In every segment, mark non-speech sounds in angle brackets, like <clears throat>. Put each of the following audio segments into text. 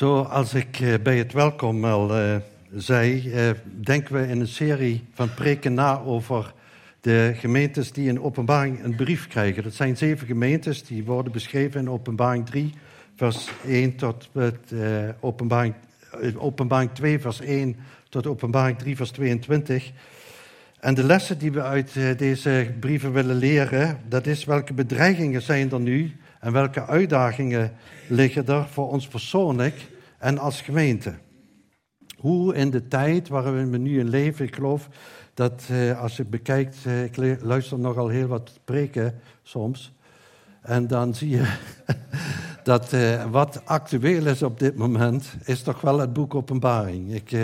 Zoals ik eh, bij het welkom al uh, zei, uh, denken we in een serie van preken na over de gemeentes die in openbaring een brief krijgen. Dat zijn zeven gemeentes, die worden beschreven in openbaring 3, vers 1 tot met, openbaring, openbaring 2, vers 1 tot openbaring 3, vers 22. En de lessen die we uit deze brieven willen leren, dat is welke bedreigingen zijn er nu en welke uitdagingen liggen er voor ons persoonlijk en als gemeente? Hoe in de tijd waarin we nu in leven, ik geloof dat eh, als je bekijkt, eh, ik luister nogal heel wat preken soms, en dan zie je <laughs> dat eh, wat actueel is op dit moment, is toch wel het boek Openbaring. Ik,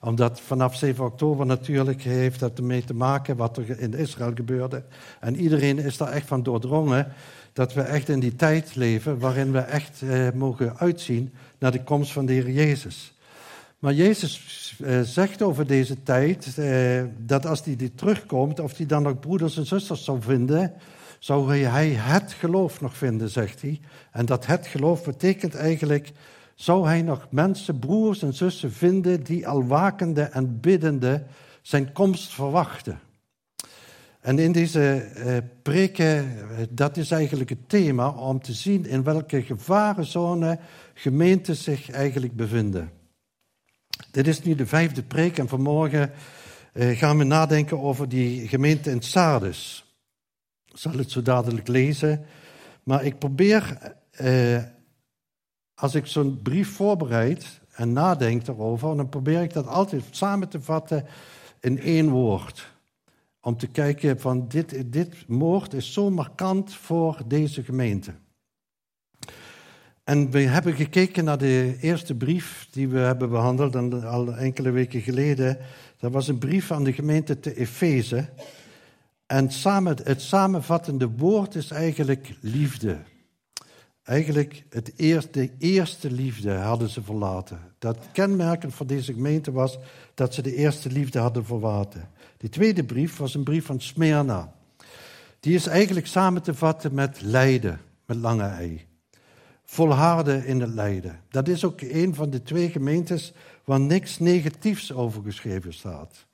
omdat vanaf 7 oktober natuurlijk heeft dat ermee te maken wat er in Israël gebeurde. En iedereen is daar echt van doordrongen dat we echt in die tijd leven waarin we echt eh, mogen uitzien naar de komst van de Heer Jezus. Maar Jezus eh, zegt over deze tijd eh, dat als hij die terugkomt, of hij dan nog broeders en zusters zou vinden, zou hij het geloof nog vinden, zegt hij. En dat het geloof betekent eigenlijk, zou hij nog mensen, broers en zussen vinden die al wakende en biddende zijn komst verwachten. En in deze uh, preken, dat is eigenlijk het thema om te zien in welke gevarenzone gemeenten zich eigenlijk bevinden. Dit is nu de vijfde preek en vanmorgen uh, gaan we nadenken over die gemeente in Sardes. Ik zal het zo dadelijk lezen, maar ik probeer, als ik zo'n brief voorbereid en nadenk erover, dan probeer ik dat altijd samen te vatten in één woord om te kijken van dit, dit moord is zo markant voor deze gemeente. En we hebben gekeken naar de eerste brief die we hebben behandeld al enkele weken geleden. Dat was een brief aan de gemeente te Efeze. En samen, het samenvattende woord is eigenlijk liefde. Eigenlijk het eerste, de eerste liefde hadden ze verlaten. Dat kenmerkend voor deze gemeente was dat ze de eerste liefde hadden verlaten. De tweede brief was een brief van Smyrna. Die is eigenlijk samen te vatten met lijden, met lange ei. Volharden in het lijden. Dat is ook een van de twee gemeentes waar niks negatiefs over geschreven staat.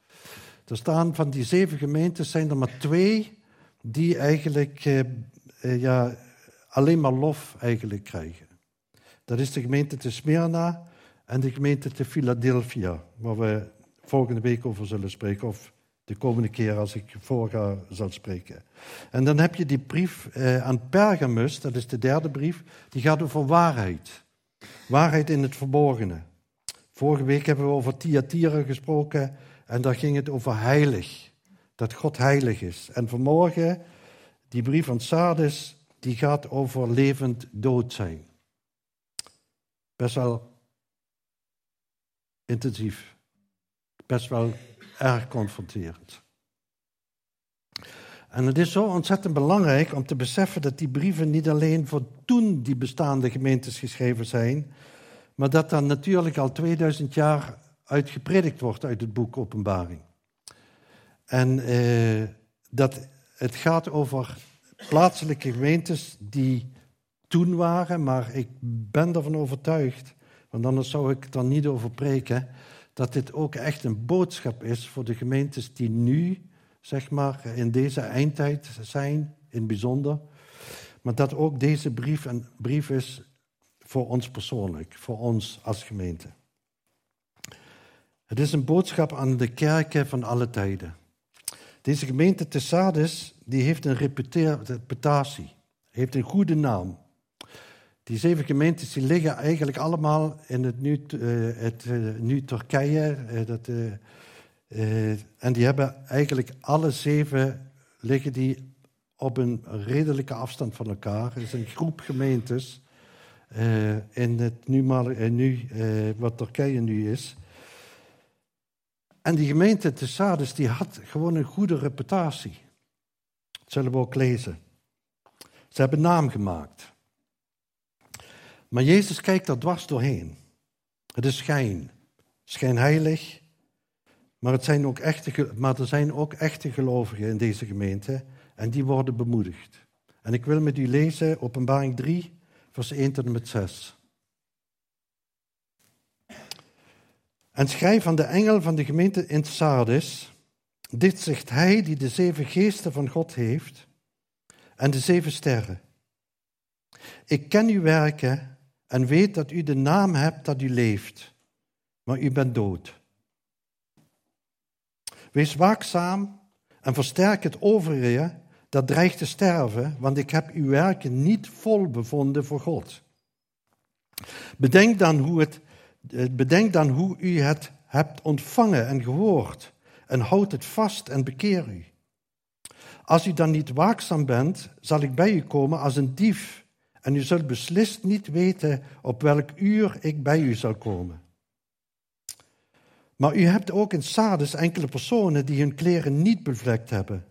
Er staan van die zeven gemeentes zijn er maar twee die eigenlijk eh, eh, ja, alleen maar lof eigenlijk krijgen. Dat is de gemeente te Smyrna en de gemeente te Philadelphia, waar we volgende week over zullen spreken. Of de komende keer als ik voorga zal spreken. En dan heb je die brief eh, aan Pergamus, dat is de derde brief, die gaat over waarheid. Waarheid in het verborgene. Vorige week hebben we over Thyatira gesproken en daar ging het over heilig. Dat God heilig is. En vanmorgen, die brief van Sardes, die gaat over levend dood zijn. Best wel intensief. Best wel erg confronterend. En het is zo ontzettend belangrijk om te beseffen dat die brieven niet alleen voor toen die bestaande gemeentes geschreven zijn, maar dat dan natuurlijk al 2000 jaar uitgepredikt wordt uit het boek Openbaring. En eh, dat het gaat over plaatselijke gemeentes die toen waren, maar ik ben ervan overtuigd, want anders zou ik er niet over preken, dat dit ook echt een boodschap is voor de gemeentes die nu, zeg maar, in deze eindtijd zijn, in bijzonder. Maar dat ook deze brief een brief is voor ons persoonlijk, voor ons als gemeente. Het is een boodschap aan de kerken van alle tijden. Deze gemeente Tessades die heeft een reputatie, heeft een goede naam. Die zeven gemeentes die liggen eigenlijk allemaal in het nu, uh, het, uh, nu Turkije. Dat, en die hebben eigenlijk alle zeven liggen die op een redelijke afstand van elkaar. Het is een groep gemeentes in het nu, nu wat Turkije nu is. En die gemeente Tessades die had gewoon een goede reputatie. Dat zullen we ook lezen. Ze hebben naam gemaakt. Maar Jezus kijkt er dwars doorheen. Het is schijn, schijnheilig. Maar, het zijn ook echte, maar er zijn ook echte gelovigen in deze gemeente en die worden bemoedigd. En ik wil met u lezen Openbaring 3, vers 1 tot en met 6. En schrijf aan de engel van de gemeente in Sardis. Dit zegt hij die de zeven geesten van God heeft en de zeven sterren. Ik ken uw werken en weet dat u de naam hebt dat u leeft, maar u bent dood. Wees waakzaam en versterk het overige dat dreigt te sterven, want ik heb uw werken niet vol bevonden voor God. Bedenk dan hoe, het, eh, bedenk dan hoe u het hebt ontvangen en gehoord en houd het vast en bekeer u. Als u dan niet waakzaam bent, zal ik bij u komen als een dief en u zult beslist niet weten op welk uur ik bij u zal komen. Maar u hebt ook in Sardes enkele personen die hun kleren niet bevlekt hebben.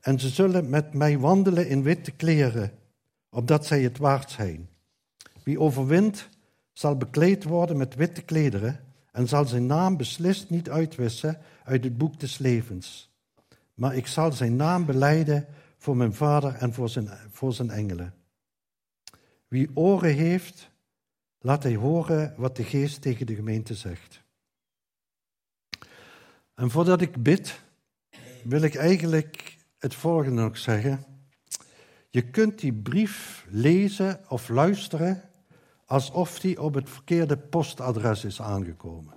En ze zullen met mij wandelen in witte kleren, opdat zij het waard zijn. Wie overwint, zal bekleed worden met witte klederen en zal zijn naam beslist niet uitwissen uit het boek des levens. Maar ik zal zijn naam beleiden voor mijn vader en voor zijn, voor zijn engelen. Wie oren heeft, laat hij horen wat de geest tegen de gemeente zegt. En voordat ik bid, wil ik eigenlijk het volgende nog zeggen. Je kunt die brief lezen of luisteren alsof die op het verkeerde postadres is aangekomen.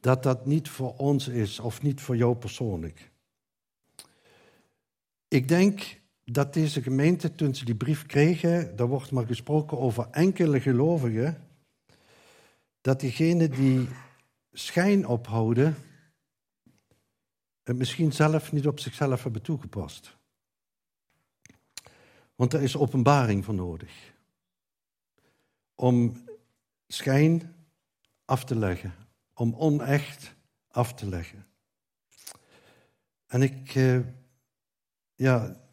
Dat dat niet voor ons is of niet voor jou persoonlijk. Ik denk dat deze gemeente, toen ze die brief kregen, daar wordt maar gesproken over enkele gelovigen, dat diegenen die schijn ophouden, het misschien zelf niet op zichzelf hebben toegepast. Want er is openbaring voor nodig. Om schijn af te leggen, om onecht af te leggen. En ik, eh, ja,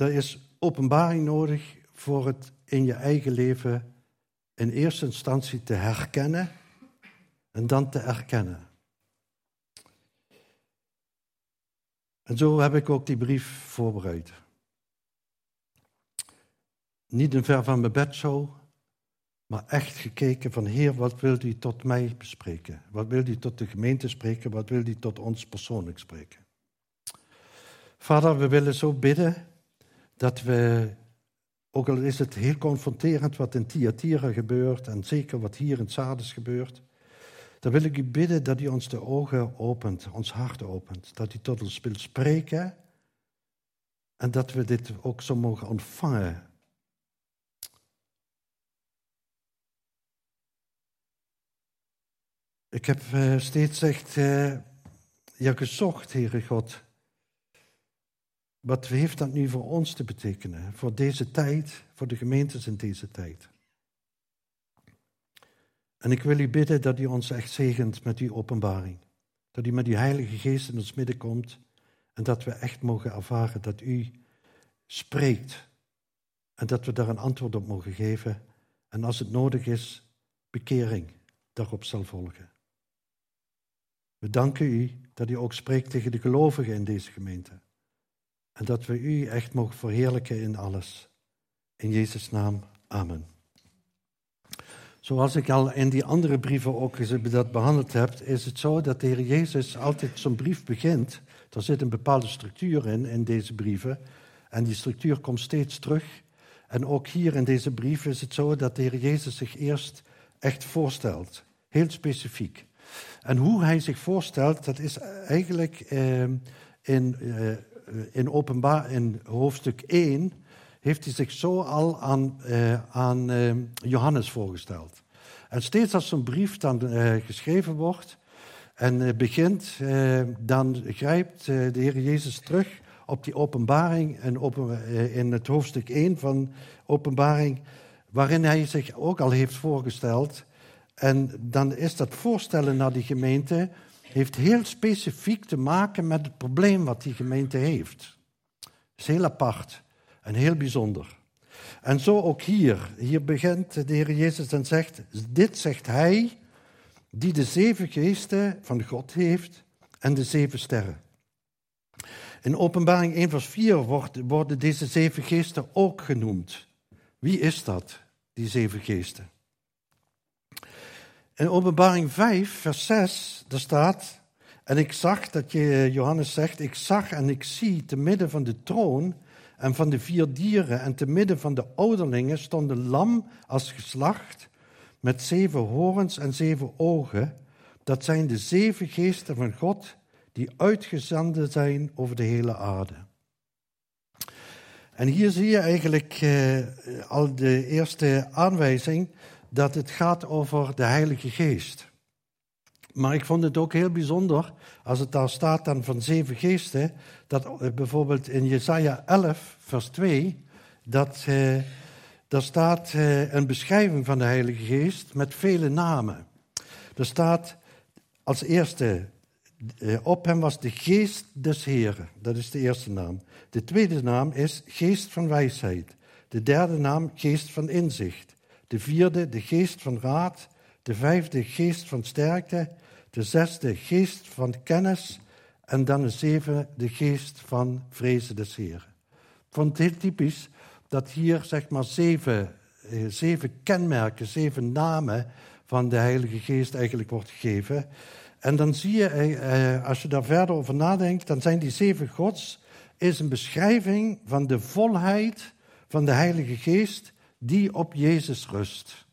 er is openbaring nodig voor het in je eigen leven in eerste instantie te herkennen en dan te erkennen. En zo heb ik ook die brief voorbereid. Niet een ver van mijn bed zo, maar echt gekeken van Heer, wat wilt u tot mij bespreken? Wat wilt u tot de gemeente spreken? Wat wilt u tot ons persoonlijk spreken? Vader, we willen zo bidden dat we, ook al is het heel confronterend wat in Thyatira gebeurt en zeker wat hier in Sardes gebeurt, dan wil ik u bidden dat u ons de ogen opent, ons hart opent. Dat u tot ons wilt spreken. En dat we dit ook zo mogen ontvangen. Ik heb uh, steeds echt uh, ja, gezocht, Heere God. Wat heeft dat nu voor ons te betekenen? Voor deze tijd, voor de gemeentes in deze tijd. En ik wil u bidden dat u ons echt zegent met uw openbaring. Dat u met uw Heilige Geest in ons midden komt en dat we echt mogen ervaren dat u spreekt en dat we daar een antwoord op mogen geven. En als het nodig is, bekering daarop zal volgen. We danken u dat u ook spreekt tegen de gelovigen in deze gemeente. En dat we u echt mogen verheerlijken in alles. In Jezus' naam, amen. Zoals ik al in die andere brieven ook dat behandeld heb, is het zo dat de Heer Jezus altijd zo'n brief begint. Er zit een bepaalde structuur in, in deze brieven. En die structuur komt steeds terug. En ook hier in deze brief is het zo dat de Heer Jezus zich eerst echt voorstelt. Heel specifiek. En hoe hij zich voorstelt, dat is eigenlijk eh, in, eh, in, openbaar, in hoofdstuk 1 heeft hij zich zo al aan, uh, aan uh, Johannes voorgesteld. En steeds als zo'n brief dan geschreven wordt en begint, dan grijpt de Heer Jezus terug op die openbaring en open, in het hoofdstuk 1 van openbaring, waarin hij zich ook al heeft voorgesteld. En dan is dat voorstellen naar die gemeente, heeft heel specifiek te maken met het probleem wat die gemeente heeft. Dat is heel apart. En heel bijzonder. En zo ook hier. Hier begint de Heer Jezus en zegt, dit zegt Hij die de zeven geesten van God heeft en de zeven sterren. In openbaring 1 vers 4 worden deze zeven geesten ook genoemd. Wie is dat, die zeven geesten? In Openbaring 5, vers 6, daar staat, en ik zag dat je, Johannes zegt, ik zag en ik zie te midden van de troon en van de vier dieren en te midden van de ouderlingen stond een lam als geslacht met zeven horens en zeven ogen. Dat zijn de zeven geesten van God die uitgezanden zijn over de hele aarde. En hier zie je eigenlijk eh, al de eerste aanwijzing dat het gaat over de Heilige Geest. Maar ik vond het ook heel bijzonder, als het daar staat dan van zeven geesten, dat eh, bijvoorbeeld in Jesaja 11, vers 2, dat eh, daar staat eh, een beschrijving van de Heilige Geest met vele namen. Er staat als eerste, op hem was de geest des Heren, dat is de eerste naam. De tweede naam is geest van wijsheid. De derde naam geest van inzicht. De vierde de geest van raad. De vijfde geest van sterkte. De zesde geest van kennis. En dan de zevende de geest van vrezen des Heren. Ik vond het heel typisch dat hier zeg maar zeven, eh, zeven kenmerken, zeven namen van de Heilige Geest eigenlijk wordt gegeven. En dan zie je, eh, eh, als je daar verder over nadenkt, dan zijn die zeven gods is een beschrijving van de volheid van de Heilige Geest die op Jezus rust.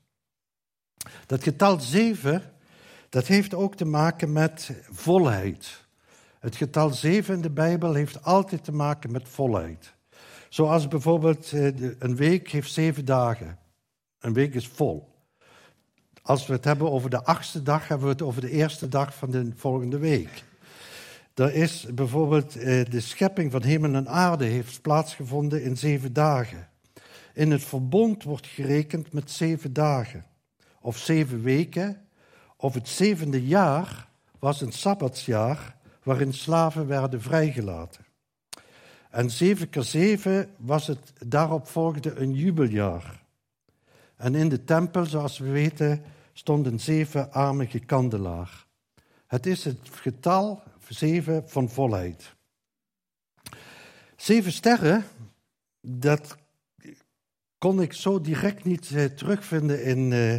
Dat getal zeven, dat heeft ook te maken met volheid. Het getal zeven in de Bijbel heeft altijd te maken met volheid. Zoals bijvoorbeeld eh, een week heeft zeven dagen. Een week is vol. Als we het hebben over de achtste dag, hebben we het over de eerste dag van de volgende week. Er is bijvoorbeeld eh, de schepping van hemel en aarde heeft plaatsgevonden in zeven dagen. In het verbond wordt gerekend met zeven dagen of zeven weken. Of het zevende jaar was een sabbatsjaar waarin slaven werden vrijgelaten. En zeven keer zeven was het, daarop volgde een jubeljaar. En in de tempel, zoals we weten, stond een zevenarmige kandelaar. Het is het getal zeven van volheid. Zeven sterren, dat kon ik zo direct niet eh, terugvinden in, uh,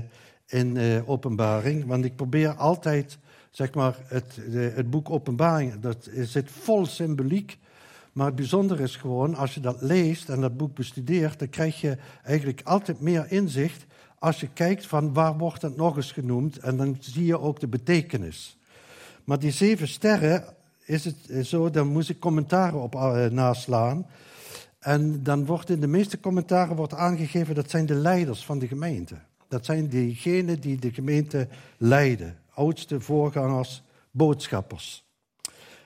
in uh, openbaring, want ik probeer altijd, zeg maar, het, het boek openbaring, dat zit vol symboliek, maar het bijzondere is gewoon, als je dat leest en dat boek bestudeert, dan krijg je eigenlijk altijd meer inzicht als je kijkt van waar wordt het nog eens genoemd en dan zie je ook de betekenis. Maar die zeven sterren, is het zo, daar moest ik commentaren op naslaan. En dan wordt in de meeste commentaren wordt aangegeven dat zijn de leiders van de gemeente. Dat zijn diegenen die de gemeente leiden. Oudste voorgangers, boodschappers.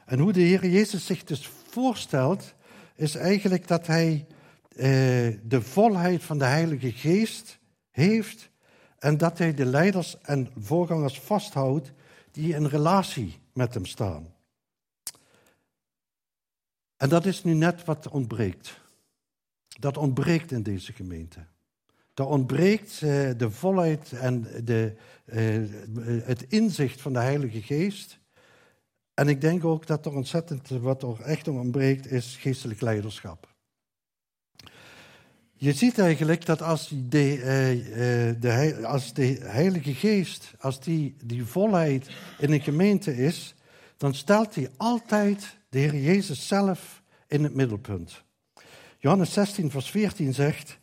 En hoe de Heer Jezus zich dus voorstelt, is eigenlijk dat hij eh, de volheid van de Heilige Geest heeft en dat hij de leiders en voorgangers vasthoudt die in relatie met hem staan. En dat is nu net wat ontbreekt. Dat ontbreekt in deze gemeente. Er ontbreekt eh, de volheid en de, eh, het inzicht van de Heilige Geest. En ik denk ook dat er ontzettend wat er echt ontbreekt, is geestelijk leiderschap. Je ziet eigenlijk dat als de, de, als de Heilige Geest, als die, die volheid in een gemeente is, dan stelt hij altijd de Heer Jezus zelf in het middelpunt. Johannes 16, vers 14 zegt,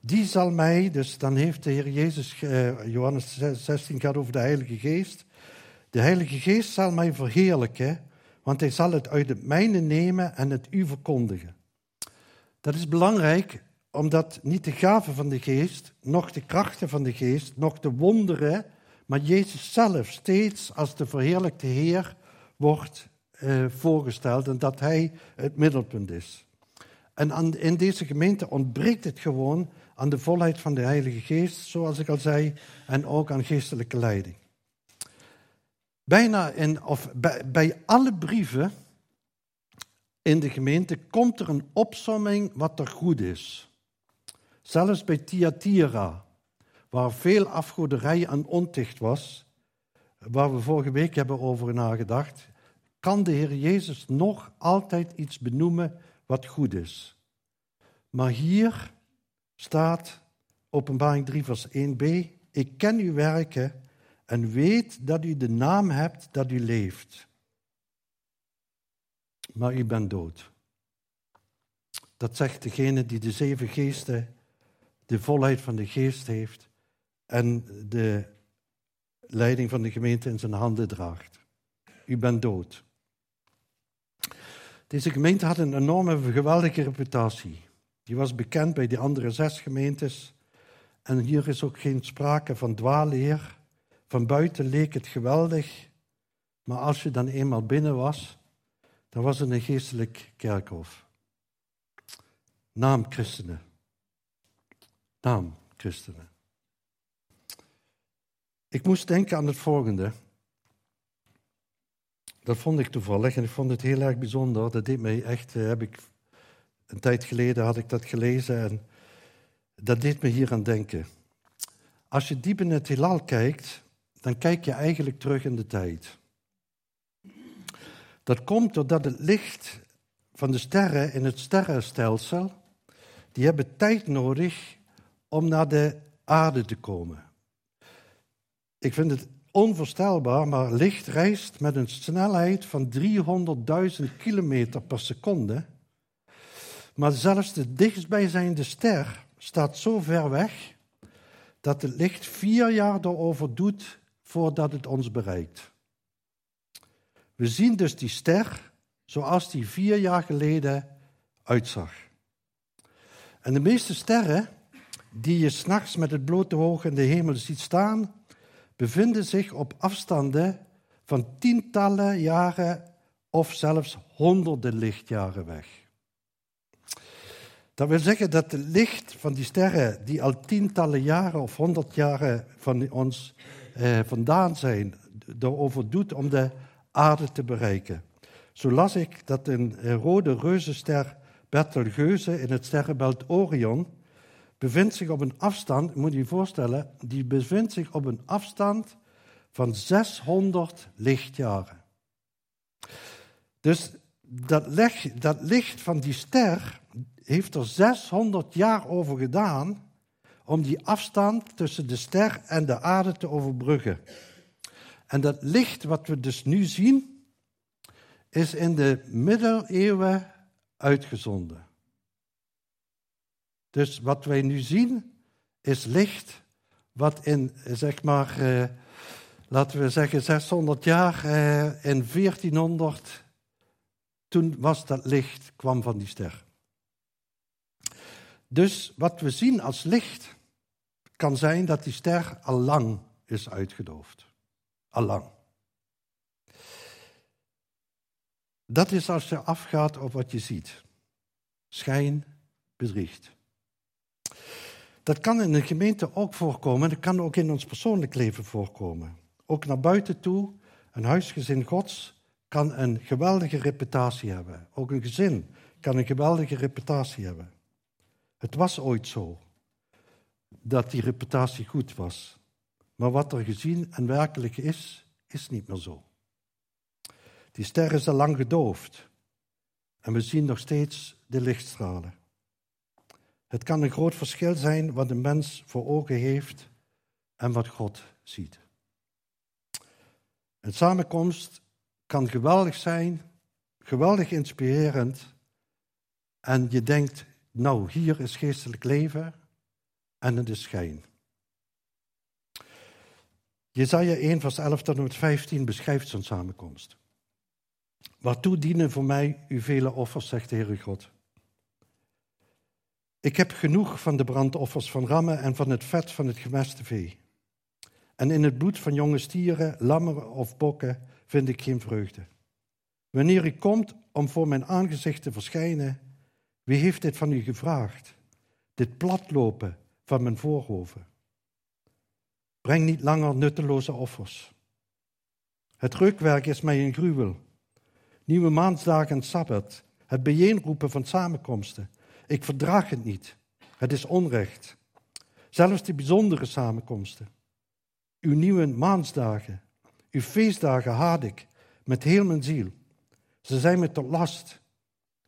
die zal mij, dus dan heeft de Heer Jezus, uh, Johannes 16 gaat over de Heilige Geest, de Heilige Geest zal mij verheerlijken, want hij zal het uit het mijne nemen en het u verkondigen. Dat is belangrijk, omdat niet de gaven van de Geest, nog de krachten van de Geest, nog de wonderen, maar Jezus zelf steeds als de verheerlijkte Heer wordt uh, voorgesteld en dat Hij het middelpunt is. En in deze gemeente ontbreekt het gewoon aan de volheid van de Heilige Geest, zoals ik al zei, en ook aan geestelijke leiding. Bijna in, of bij, bij alle brieven in de gemeente komt er een opsomming wat er goed is. Zelfs bij Thyatira, waar veel afgoderij en onticht was, waar we vorige week hebben over nagedacht, kan de Heer Jezus nog altijd iets benoemen wat goed is. Maar hier staat, openbaring 3 vers 1b, ik ken uw werken en weet dat u de naam hebt dat u leeft. Maar u bent dood. Dat zegt degene die de zeven geesten, de volheid van de geest heeft en de leiding van de gemeente in zijn handen draagt. U bent dood. Deze gemeente had een enorme, geweldige reputatie. Die was bekend bij de andere zes gemeentes. En hier is ook geen sprake van dwaalleer. Van buiten leek het geweldig, maar als je dan eenmaal binnen was, dan was het een geestelijk kerkhof. Naam christenen. Naam christenen. Ik moest denken aan het volgende. Dat vond ik toevallig en ik vond het heel erg bijzonder. Dat deed mij echt, eh, heb ik, een tijd geleden had ik dat gelezen en dat deed me hier aan denken. Als je diep in het heelal kijkt, dan kijk je eigenlijk terug in de tijd. Dat komt doordat het licht van de sterren in het sterrenstelsel, die hebben tijd nodig om naar de aarde te komen. Ik vind het onvoorstelbaar, maar licht reist met een snelheid van 300.000 kilometer per seconde. Maar zelfs de dichtstbijzijnde ster staat zo ver weg dat het licht vier jaar erover doet voordat het ons bereikt. We zien dus die ster zoals die vier jaar geleden uitzag. En de meeste sterren die je s'nachts met het blote oog in de hemel ziet staan, bevinden zich op afstanden van tientallen jaren of zelfs honderden lichtjaren weg. Dat wil zeggen dat het licht van die sterren, die al tientallen jaren of honderd jaren van ons eh, vandaan zijn, erover doet om de aarde te bereiken. Zo las ik dat een rode reuzenster Betelgeuse in het sterrenbelt Orion bevindt zich op een afstand, moet je je voorstellen, die bevindt zich op een afstand van 600 lichtjaren. Dus dat licht, dat licht van die ster heeft er 600 jaar over gedaan om die afstand tussen de ster en de aarde te overbruggen. En dat licht wat we dus nu zien, is in de middeleeuwen uitgezonden. Dus wat wij nu zien is licht wat in, zeg maar, eh, laten we zeggen 600 jaar, eh, in 1400, toen was dat licht, kwam van die ster. Dus wat we zien als licht, kan zijn dat die ster al lang is uitgedoofd. Al lang. Dat is als je afgaat op wat je ziet. Schijn bedriegt. Dat kan in een gemeente ook voorkomen, dat kan ook in ons persoonlijk leven voorkomen. Ook naar buiten toe, een huisgezin Gods kan een geweldige reputatie hebben. Ook een gezin kan een geweldige reputatie hebben. Het was ooit zo dat die reputatie goed was. Maar wat er gezien en werkelijk is, is niet meer zo. Die ster is al lang gedoofd. En we zien nog steeds de lichtstralen. Het kan een groot verschil zijn wat een mens voor ogen heeft en wat God ziet. Een samenkomst kan geweldig zijn, geweldig inspirerend. En je denkt, nou, hier is geestelijk leven en het is schijn. Jezaja 1, vers 11 tot 15 beschrijft zo'n samenkomst. Waartoe dienen voor mij uw vele offers, zegt de Heere God. Ik heb genoeg van de brandoffers van rammen en van het vet van het gemeste vee. En in het bloed van jonge stieren, lammeren of bokken vind ik geen vreugde. Wanneer u komt om voor mijn aangezicht te verschijnen, wie heeft dit van u gevraagd? Dit platlopen van mijn voorhoven. Breng niet langer nutteloze offers. Het reukwerk is mij een gruwel. Nieuwe maandsdagen en sabbat, het bijeenroepen van samenkomsten ik verdraag het niet. Het is onrecht. Zelfs die bijzondere samenkomsten. Uw nieuwe maansdagen, uw feestdagen haat ik met heel mijn ziel. Ze zijn me tot last.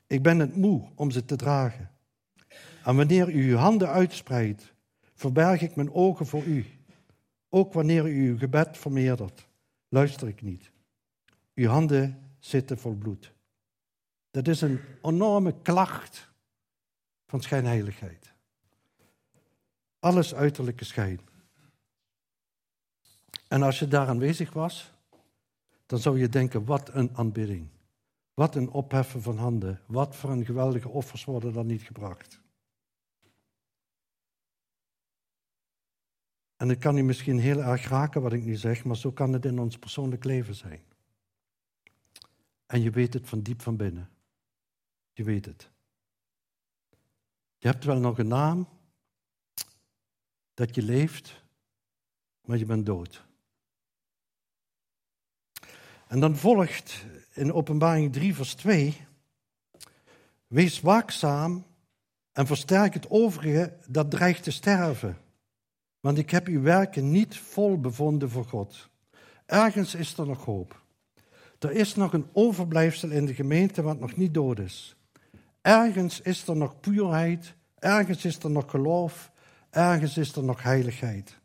Ik ben het moe om ze te dragen. En wanneer u uw handen uitspreidt, verberg ik mijn ogen voor u. Ook wanneer u uw gebed vermeerdert, luister ik niet. Uw handen zitten vol bloed. Dat is een enorme klacht van schijnheiligheid. Alles uiterlijke schijn. En als je daar aanwezig was, dan zou je denken, wat een aanbidding. Wat een opheffen van handen. Wat voor een geweldige offers worden dan niet gebracht. En het kan u misschien heel erg raken wat ik nu zeg, maar zo kan het in ons persoonlijk leven zijn. En je weet het van diep van binnen. Je weet het. Je hebt wel nog een naam, dat je leeft, maar je bent dood. En dan volgt in Openbaring 3, vers 2: Wees waakzaam en versterk het overige dat dreigt te sterven. Want ik heb uw werken niet vol bevonden voor God. Ergens is er nog hoop. Er is nog een overblijfsel in de gemeente wat nog niet dood is. Ergens is er nog puurheid, ergens is er nog geloof, ergens is er nog heiligheid.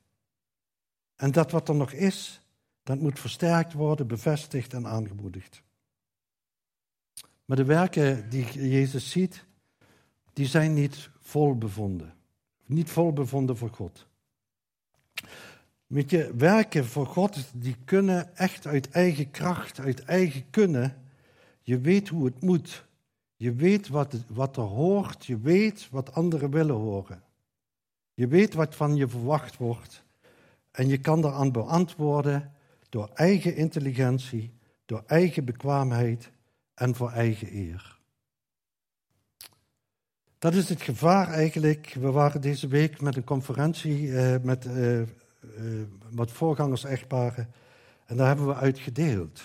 En dat wat er nog is, dat moet versterkt worden, bevestigd en aangemoedigd. Maar de werken die Jezus ziet, die zijn niet vol bevonden. Niet vol bevonden voor God. Weet je, werken voor God, die kunnen echt uit eigen kracht, uit eigen kunnen. Je weet hoe het moet. Je weet wat, wat er hoort. Je weet wat anderen willen horen. Je weet wat van je verwacht wordt. En je kan daaraan beantwoorden door eigen intelligentie, door eigen bekwaamheid en voor eigen eer. Dat is het gevaar eigenlijk. We waren deze week met een conferentie eh, met eh, eh, wat voorgangers-echtparen en daar hebben we uit gedeeld.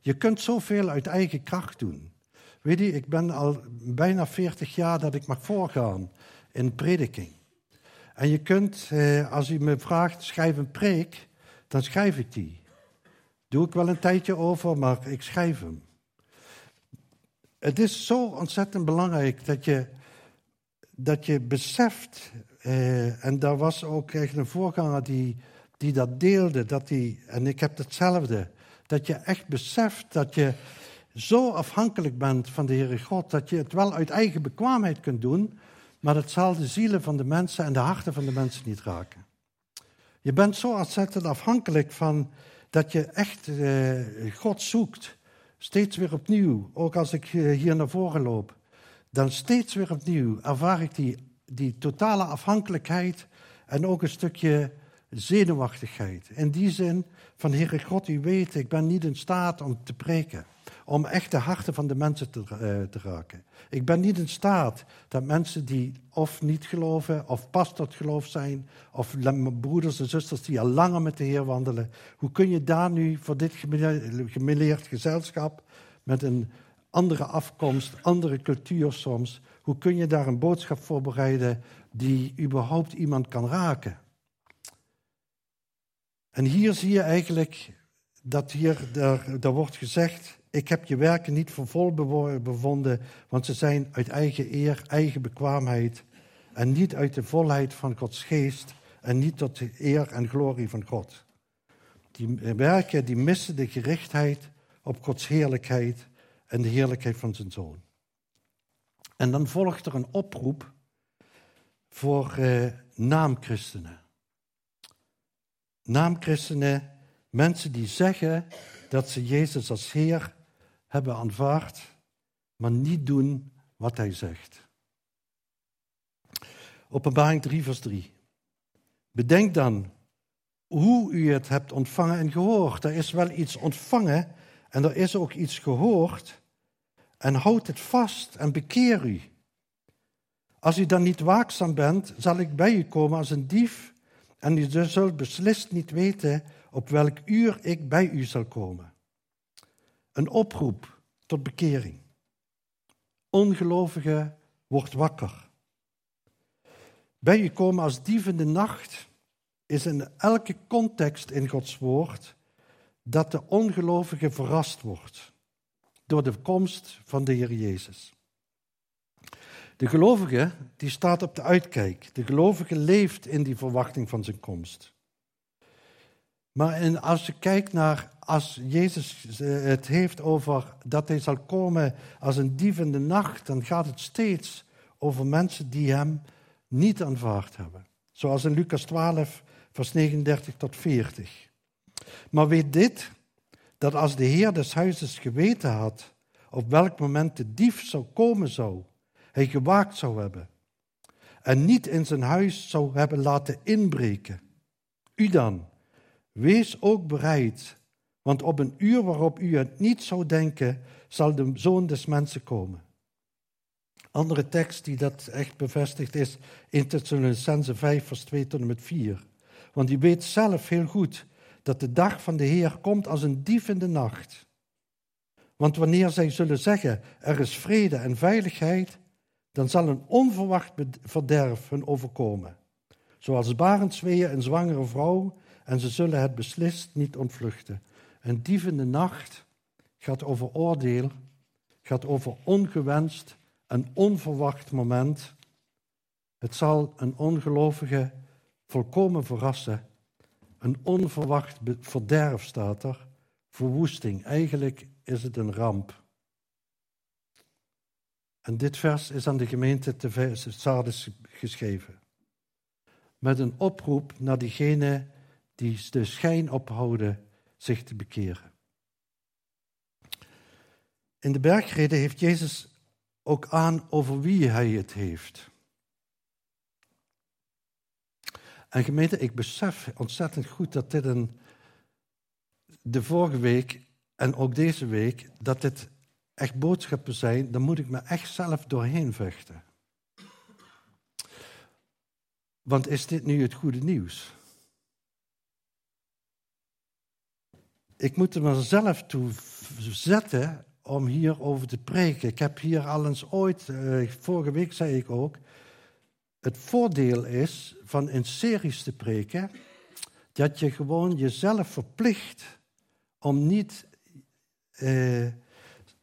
Je kunt zoveel uit eigen kracht doen. Weet je, ik ben al bijna 40 jaar dat ik mag voorgaan in prediking. En je kunt, eh, als u me vraagt, schrijf een preek, dan schrijf ik die. Doe ik wel een tijdje over, maar ik schrijf hem. Het is zo ontzettend belangrijk dat je, dat je beseft, eh, en daar was ook echt een voorganger die, die dat deelde, dat die, en ik heb hetzelfde, dat je echt beseft dat je zo afhankelijk bent van de Heere God, dat je het wel uit eigen bekwaamheid kunt doen, maar het zal de zielen van de mensen en de harten van de mensen niet raken. Je bent zo ontzettend afhankelijk van dat je echt eh, God zoekt, steeds weer opnieuw. Ook als ik eh, hier naar voren loop, dan steeds weer opnieuw ervaar ik die, die totale afhankelijkheid en ook een stukje zenuwachtigheid. In die zin van, Heere God, u weet, ik ben niet in staat om te preken om echt de harten van de mensen te, uh, te raken. Ik ben niet in staat dat mensen die of niet geloven, of pas tot geloof zijn, of broeders en zusters die al langer met de Heer wandelen, hoe kun je daar nu voor dit gemeleerd gezelschap met een andere afkomst, andere cultuur soms, hoe kun je daar een boodschap voorbereiden die überhaupt iemand kan raken? En hier zie je eigenlijk dat hier, daar, daar wordt gezegd, ik heb je werken niet voor vol bevonden, want ze zijn uit eigen eer, eigen bekwaamheid en niet uit de volheid van Gods geest en niet tot de eer en glorie van God. Die werken die missen de gerichtheid op Gods heerlijkheid en de heerlijkheid van zijn zoon. En dan volgt er een oproep voor eh, naamchristenen. Naamchristenen, mensen die zeggen dat ze Jezus als Heer hebben aanvaard, maar niet doen wat hij zegt. Openbaring 3, vers 3. Bedenk dan hoe u het hebt ontvangen en gehoord. Er is wel iets ontvangen en er is ook iets gehoord. En houd het vast en bekeer u. Als u dan niet waakzaam bent, zal ik bij u komen als een dief. En u zult beslist niet weten op welk uur ik bij u zal komen. Een oproep tot bekering. Ongelovige wordt wakker. Bij u komen als dief in de nacht is in elke context in Gods woord dat de ongelovige verrast wordt door de komst van de Heer Jezus. De gelovige die staat op de uitkijk. De gelovige leeft in die verwachting van zijn komst. Maar en als je kijkt naar, als Jezus het heeft over dat hij zal komen als een dief in de nacht, dan gaat het steeds over mensen die hem niet aanvaard hebben. Zoals in Lucas 12, vers 39 tot 40. Maar weet dit, dat als de Heer des huizes geweten had op welk moment de dief zou komen zou, hij gewaakt zou hebben en niet in zijn huis zou hebben laten inbreken. U dan, wees ook bereid, want op een uur waarop u het niet zou denken, zal de zoon des mensen komen. Andere tekst die dat echt bevestigt is in Thessalonicense 5 vers 2 tot en met 4. Want die weet zelf heel goed dat de dag van de Heer komt als een dief in de nacht. Want wanneer zij zullen zeggen, er is vrede en veiligheid, dan zal een onverwacht verderf hun overkomen. Zoals barensweeën een zwangere vrouw, en ze zullen het beslist niet ontvluchten. Een dief in de nacht gaat over oordeel, gaat over ongewenst en onverwacht moment. Het zal een ongelovige volkomen verrassen. Een onverwacht verderf staat er, verwoesting. Eigenlijk is het een ramp. En dit vers is aan de gemeente te Sardes geschreven. Met een oproep naar diegenen die de schijn ophouden zich te bekeren. In de bergreden heeft Jezus ook aan over wie hij het heeft. En gemeente, ik besef ontzettend goed dat dit een, de vorige week en ook deze week, dat dit echt boodschappen zijn, dan moet ik me echt zelf doorheen vechten. Want is dit nu het goede nieuws? Ik moet er mezelf toe zetten om hierover te preken. Ik heb hier al eens ooit, uh, vorige week zei ik ook, het voordeel is van in series te preken, dat je gewoon jezelf verplicht om niet uh,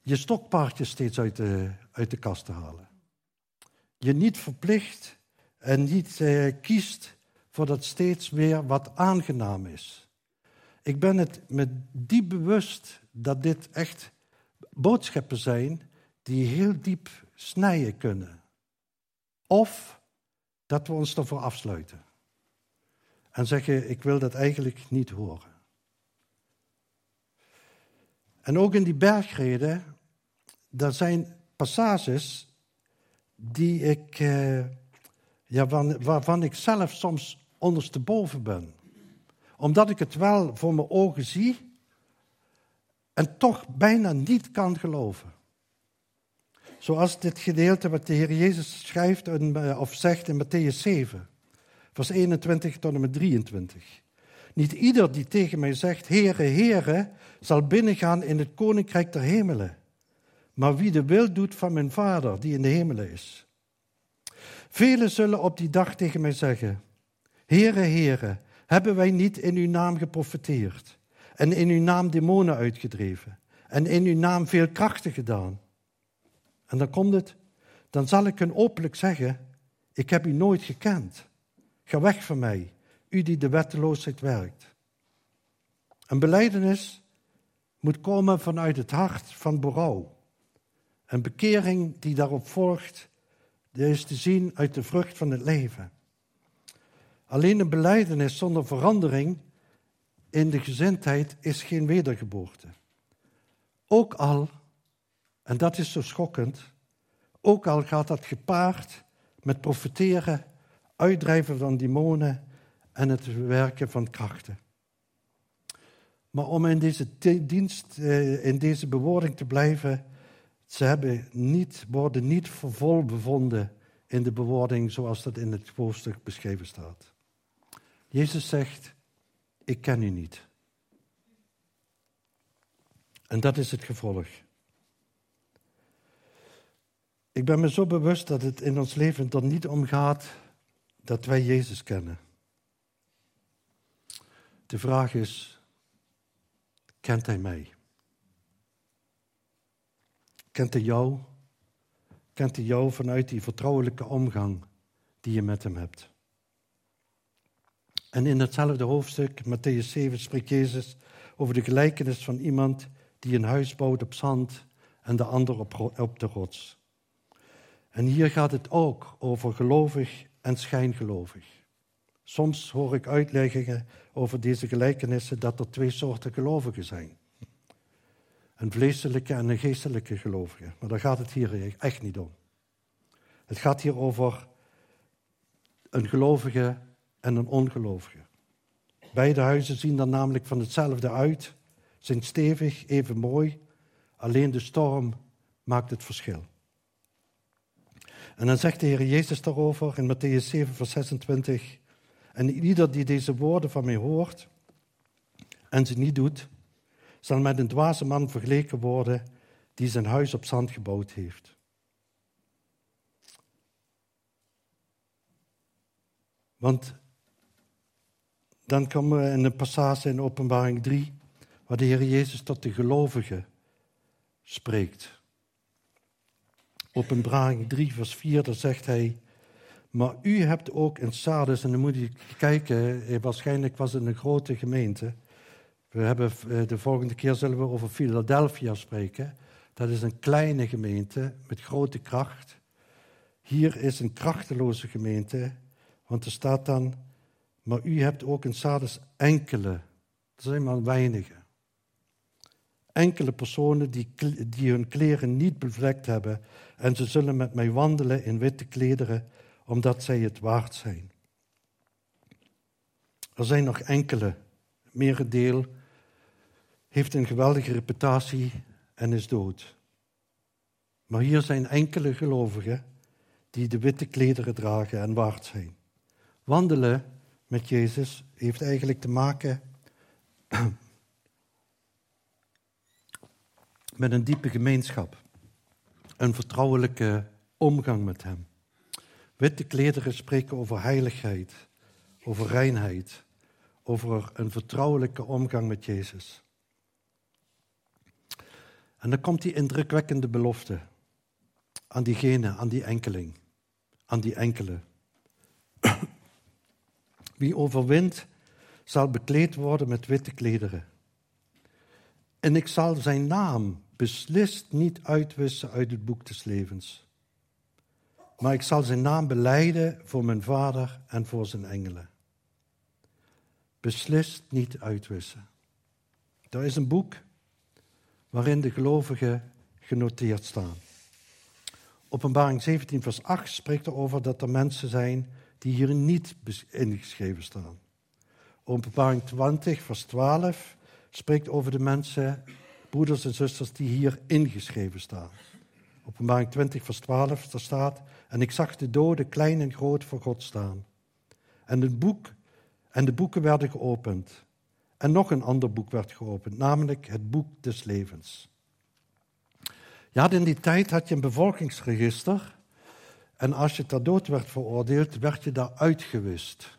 je stokpaardje steeds uit de, uit de kast te halen. Je niet verplicht en niet uh, kiest voor dat steeds weer wat aangenaam is. Ik ben het me diep bewust dat dit echt boodschappen zijn die heel diep snijden kunnen. Of dat we ons ervoor afsluiten. En zeggen, ik wil dat eigenlijk niet horen. En ook in die bergreden er zijn passages die ik, uh, ja, waarvan ik zelf soms ondersteboven ben. Omdat ik het wel voor mijn ogen zie en toch bijna niet kan geloven. Zoals dit gedeelte wat de Heer Jezus schrijft eh, of zegt in Matthäus 7, vers 21 tot en met 23. Niet ieder die tegen mij zegt, Heere, Heere, zal binnengaan in het koninkrijk der hemelen maar wie de wil doet van mijn Vader die in de hemelen is. Velen zullen op die dag tegen mij zeggen: Heere, Heere, hebben wij niet in uw naam geprofeteerd en in uw naam demonen uitgedreven en in uw naam veel krachten gedaan? En dan komt het, dan zal ik hun openlijk zeggen: Ik heb u nooit gekend. Ga weg van mij, u die de wetteloosheid werkt. Een beleidenis moet komen vanuit het hart van berouw. Een bekering die daarop volgt, is te zien uit de vrucht van het leven. Alleen een beleidenis zonder verandering in de gezindheid is geen wedergeboorte. Ook al, en dat is zo schokkend, ook al gaat dat gepaard met profiteren, uitdrijven van demonen en het werken van krachten. Maar om in deze dienst, eh, in deze bewoording te blijven, ze hebben niet, worden niet vol bevonden in de bewoording zoals dat in het hoofdstuk beschreven staat. Jezus zegt, ik ken u niet. En dat is het gevolg. Ik ben me zo bewust dat het in ons leven er niet om gaat dat wij Jezus kennen. De vraag is, kent Hij mij? Kent hij jou? Kent hij jou vanuit die vertrouwelijke omgang die je met hem hebt? En in hetzelfde hoofdstuk, Matthäus 7, spreekt Jezus over de gelijkenis van iemand die een huis bouwt op zand en de ander op, op de rots. En hier gaat het ook over gelovig en schijngelovig. Soms hoor ik uitleggingen over deze gelijkenissen dat er twee soorten gelovigen zijn. Een vleeselijke en een geestelijke gelovige. Maar daar gaat het hier echt niet om. Het gaat hier over een gelovige en een ongelovige. Beide huizen zien er namelijk van hetzelfde uit, zijn stevig, even mooi, alleen de storm maakt het verschil. En dan zegt de Heer Jezus daarover in Matthäus 7, vers 26, en ieder die deze woorden van mij hoort en ze niet doet, zal met een dwaze man vergeleken worden die zijn huis op zand gebouwd heeft. Want dan komen we in een passage in Openbaring 3, waar de Heer Jezus tot de gelovigen spreekt. Openbaring 3, vers 4, daar zegt hij, maar u hebt ook in Sardes, en dan moet je kijken, eh, waarschijnlijk was het een grote gemeente. We hebben, eh, de volgende keer zullen we over Philadelphia spreken. Dat is een kleine gemeente met grote kracht. Hier is een krachteloze gemeente, want er staat dan, maar u hebt ook in Sardes enkele, dat zijn maar weinige. Enkele personen die, die hun kleren niet bevlekt hebben en ze zullen met mij wandelen in witte klederen omdat zij het waard zijn. Er zijn nog enkele. Merendeel heeft een geweldige reputatie en is dood. Maar hier zijn enkele gelovigen die de witte klederen dragen en waard zijn. Wandelen met Jezus heeft eigenlijk te maken <clears throat> met een diepe gemeenschap, een vertrouwelijke omgang met Hem. Witte klederen spreken over heiligheid, over reinheid, over een vertrouwelijke omgang met Jezus. En dan komt die indrukwekkende belofte aan diegene, aan die enkeling, aan die enkele. <clears throat> Wie overwint, zal bekleed worden met witte klederen. En ik zal zijn naam beslist niet uitwissen uit het boek des levens maar ik zal zijn naam beleiden voor mijn vader en voor zijn engelen. Beslist niet uitwissen. Er is een boek waarin de gelovigen genoteerd staan. Openbaring 17, vers 8 spreekt erover dat er mensen zijn die hier niet ingeschreven staan. Openbaring 20, vers 12 spreekt over de mensen, broeders en zusters, die hier ingeschreven staan. Openbaring 20, vers 12, daar staat: En ik zag de doden klein en groot voor God staan. En, het boek, en de boeken werden geopend. En nog een ander boek werd geopend, namelijk het boek des levens. Ja, in die tijd had je een bevolkingsregister. En als je ter dood werd veroordeeld, werd je daar uitgewist.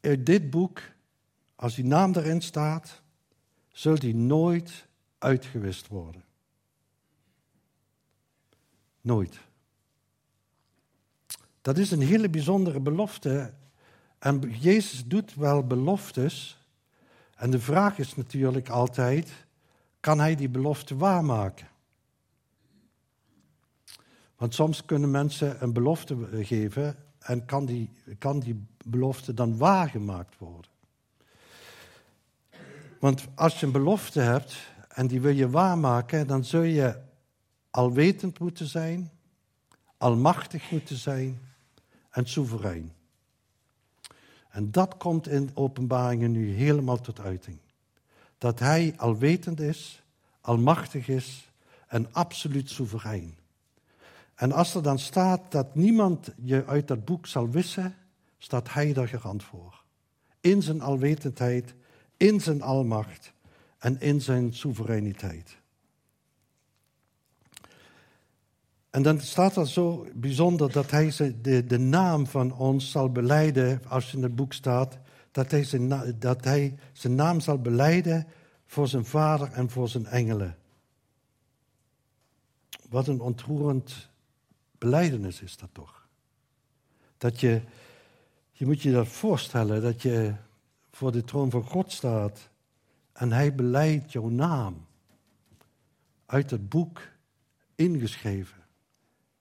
In dit boek, als die naam erin staat, zult die nooit uitgewist worden. Nooit. Dat is een hele bijzondere belofte. En Jezus doet wel beloftes. En de vraag is natuurlijk altijd: kan hij die belofte waarmaken? Want soms kunnen mensen een belofte geven en kan die, kan die belofte dan waargemaakt worden. Want als je een belofte hebt en die wil je waarmaken, dan zul je alwetend moeten zijn, almachtig moeten zijn en soeverein. En dat komt in openbaringen nu helemaal tot uiting. Dat hij alwetend is, almachtig is en absoluut soeverein. En als er dan staat dat niemand je uit dat boek zal wissen, staat hij daar garant voor. In zijn alwetendheid, in zijn almacht en in zijn soevereiniteit. En dan staat er zo bijzonder dat hij de, de naam van ons zal beleiden, als in het boek staat, dat hij, zijn, dat hij zijn naam zal beleiden voor zijn vader en voor zijn engelen. Wat een ontroerend beleidenis is dat toch. Dat je Je moet je dat voorstellen dat je voor de troon van God staat en hij beleidt jouw naam uit het boek ingeschreven.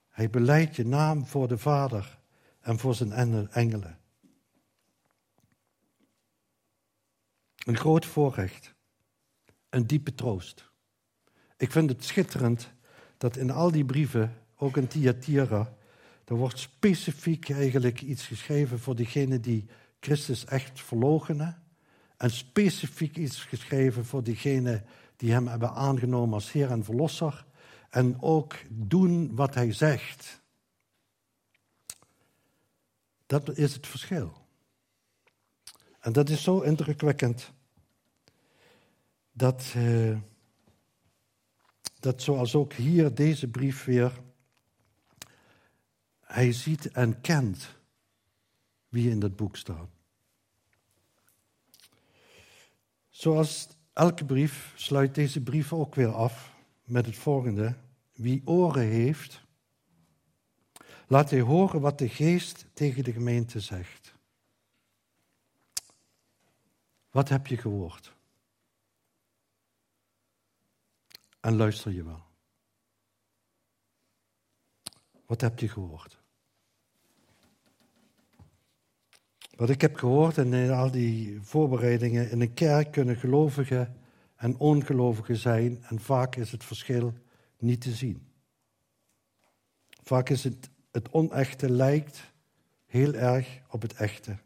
Hij beleidt je naam voor de Vader en voor zijn engelen. Een groot voorrecht, een diepe troost. Ik vind het schitterend dat in al die brieven, ook in Thyatira, er wordt specifiek eigenlijk iets geschreven voor diegenen die Christus echt verloochenen. En specifiek iets geschreven voor diegenen die hem hebben aangenomen als Heer en Verlosser. En ook doen wat hij zegt. Dat is het verschil. En dat is zo indrukwekkend. Dat, uh, dat zoals ook hier deze brief weer hij ziet en kent wie in dat boek staat. Zoals elke brief sluit deze brief ook weer af met het volgende. Wie oren heeft, laat hij horen wat de geest tegen de gemeente zegt. Wat heb je gehoord? En luister je wel. Wat heb je gehoord? Wat ik heb gehoord in al die voorbereidingen, in een kerk kunnen gelovigen en ongelovigen zijn en vaak is het verschil niet te zien. Vaak is het, het onechte lijkt heel erg op het echte.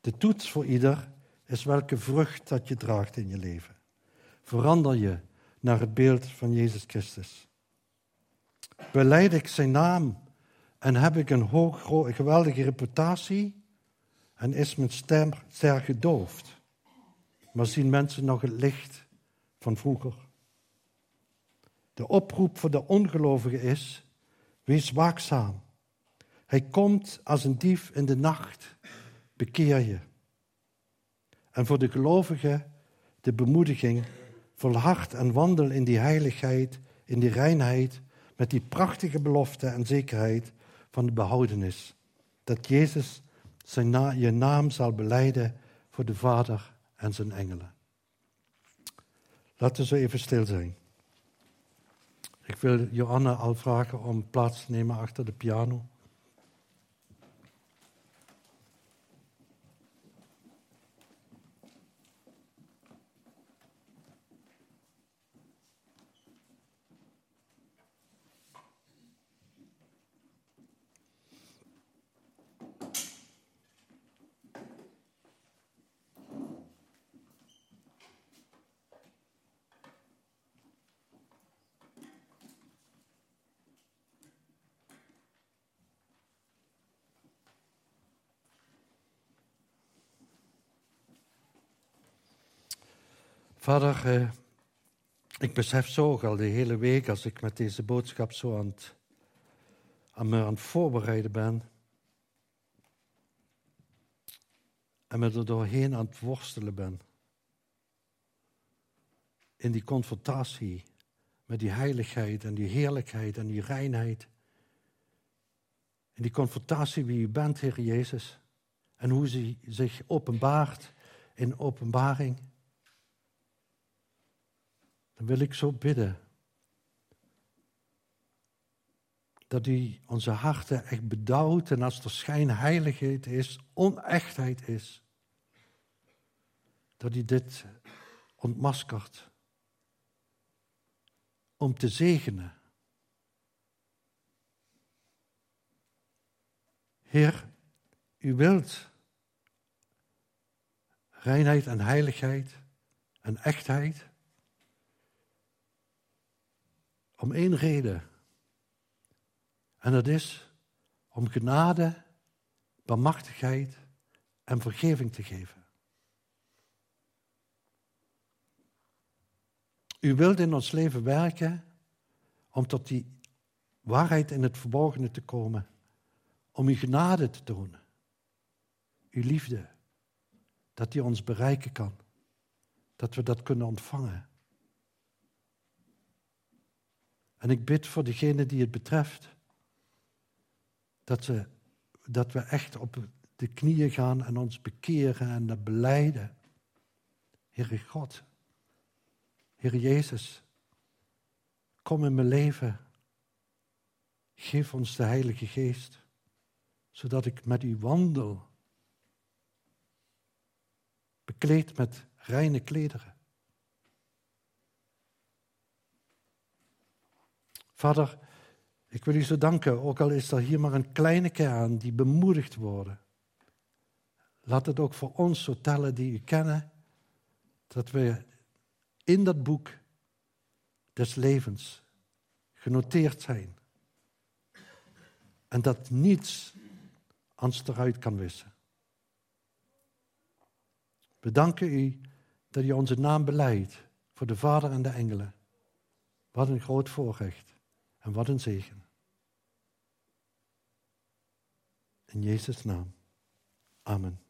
De toets voor ieder is welke vrucht dat je draagt in je leven. Verander je naar het beeld van Jezus Christus. Beleid ik zijn naam en heb ik een hoog, geweldige reputatie en is mijn stem ster gedoofd. Maar zien mensen nog het licht van vroeger? De oproep voor de ongelovigen is: wees waakzaam. Hij komt als een dief in de nacht. Bekeer je. En voor de gelovigen de bemoediging: volhard en wandel in die heiligheid, in die reinheid, met die prachtige belofte en zekerheid van de behoudenis. Dat Jezus zijn je naam zal beleiden voor de Vader en zijn engelen. Laten we zo even stil zijn. Ik wil Johanna al vragen om plaats te nemen achter de piano. Vader, eh, ik besef zo al de hele week als ik met deze boodschap zo aan het, aan me aan het voorbereiden ben. En me er doorheen aan het worstelen ben. In die confrontatie met die heiligheid en die heerlijkheid en die reinheid. In die confrontatie wie u bent, Heer Jezus. En hoe ze zich openbaart in openbaring dan wil ik zo bidden. Dat u onze harten echt bedouwt en als er schijnheiligheid is, onechtheid is, dat u dit ontmaskert om te zegenen. Heer, u wilt reinheid en heiligheid en echtheid. Om één reden. En dat is om genade, barmachtigheid en vergeving te geven. U wilt in ons leven werken om tot die waarheid in het verborgene te komen. Om uw genade te tonen. Uw liefde. Dat die ons bereiken kan. Dat we dat kunnen ontvangen. En ik bid voor degene die het betreft, dat, ze, dat we echt op de knieën gaan en ons bekeren en dat beleiden. Heere God, Heer Jezus, kom in mijn leven. Geef ons de Heilige Geest, zodat ik met u wandel, bekleed met reine klederen. Vader, ik wil u zo danken, ook al is er hier maar een kleine kern die bemoedigd worden. Laat het ook voor ons zo tellen die u kennen, dat we in dat boek des levens genoteerd zijn. En dat niets ons eruit kan wissen. We danken u dat u onze naam beleidt voor de Vader en de engelen. Wat een groot voorrecht en wat een zegen. In Jezus' naam. Amen.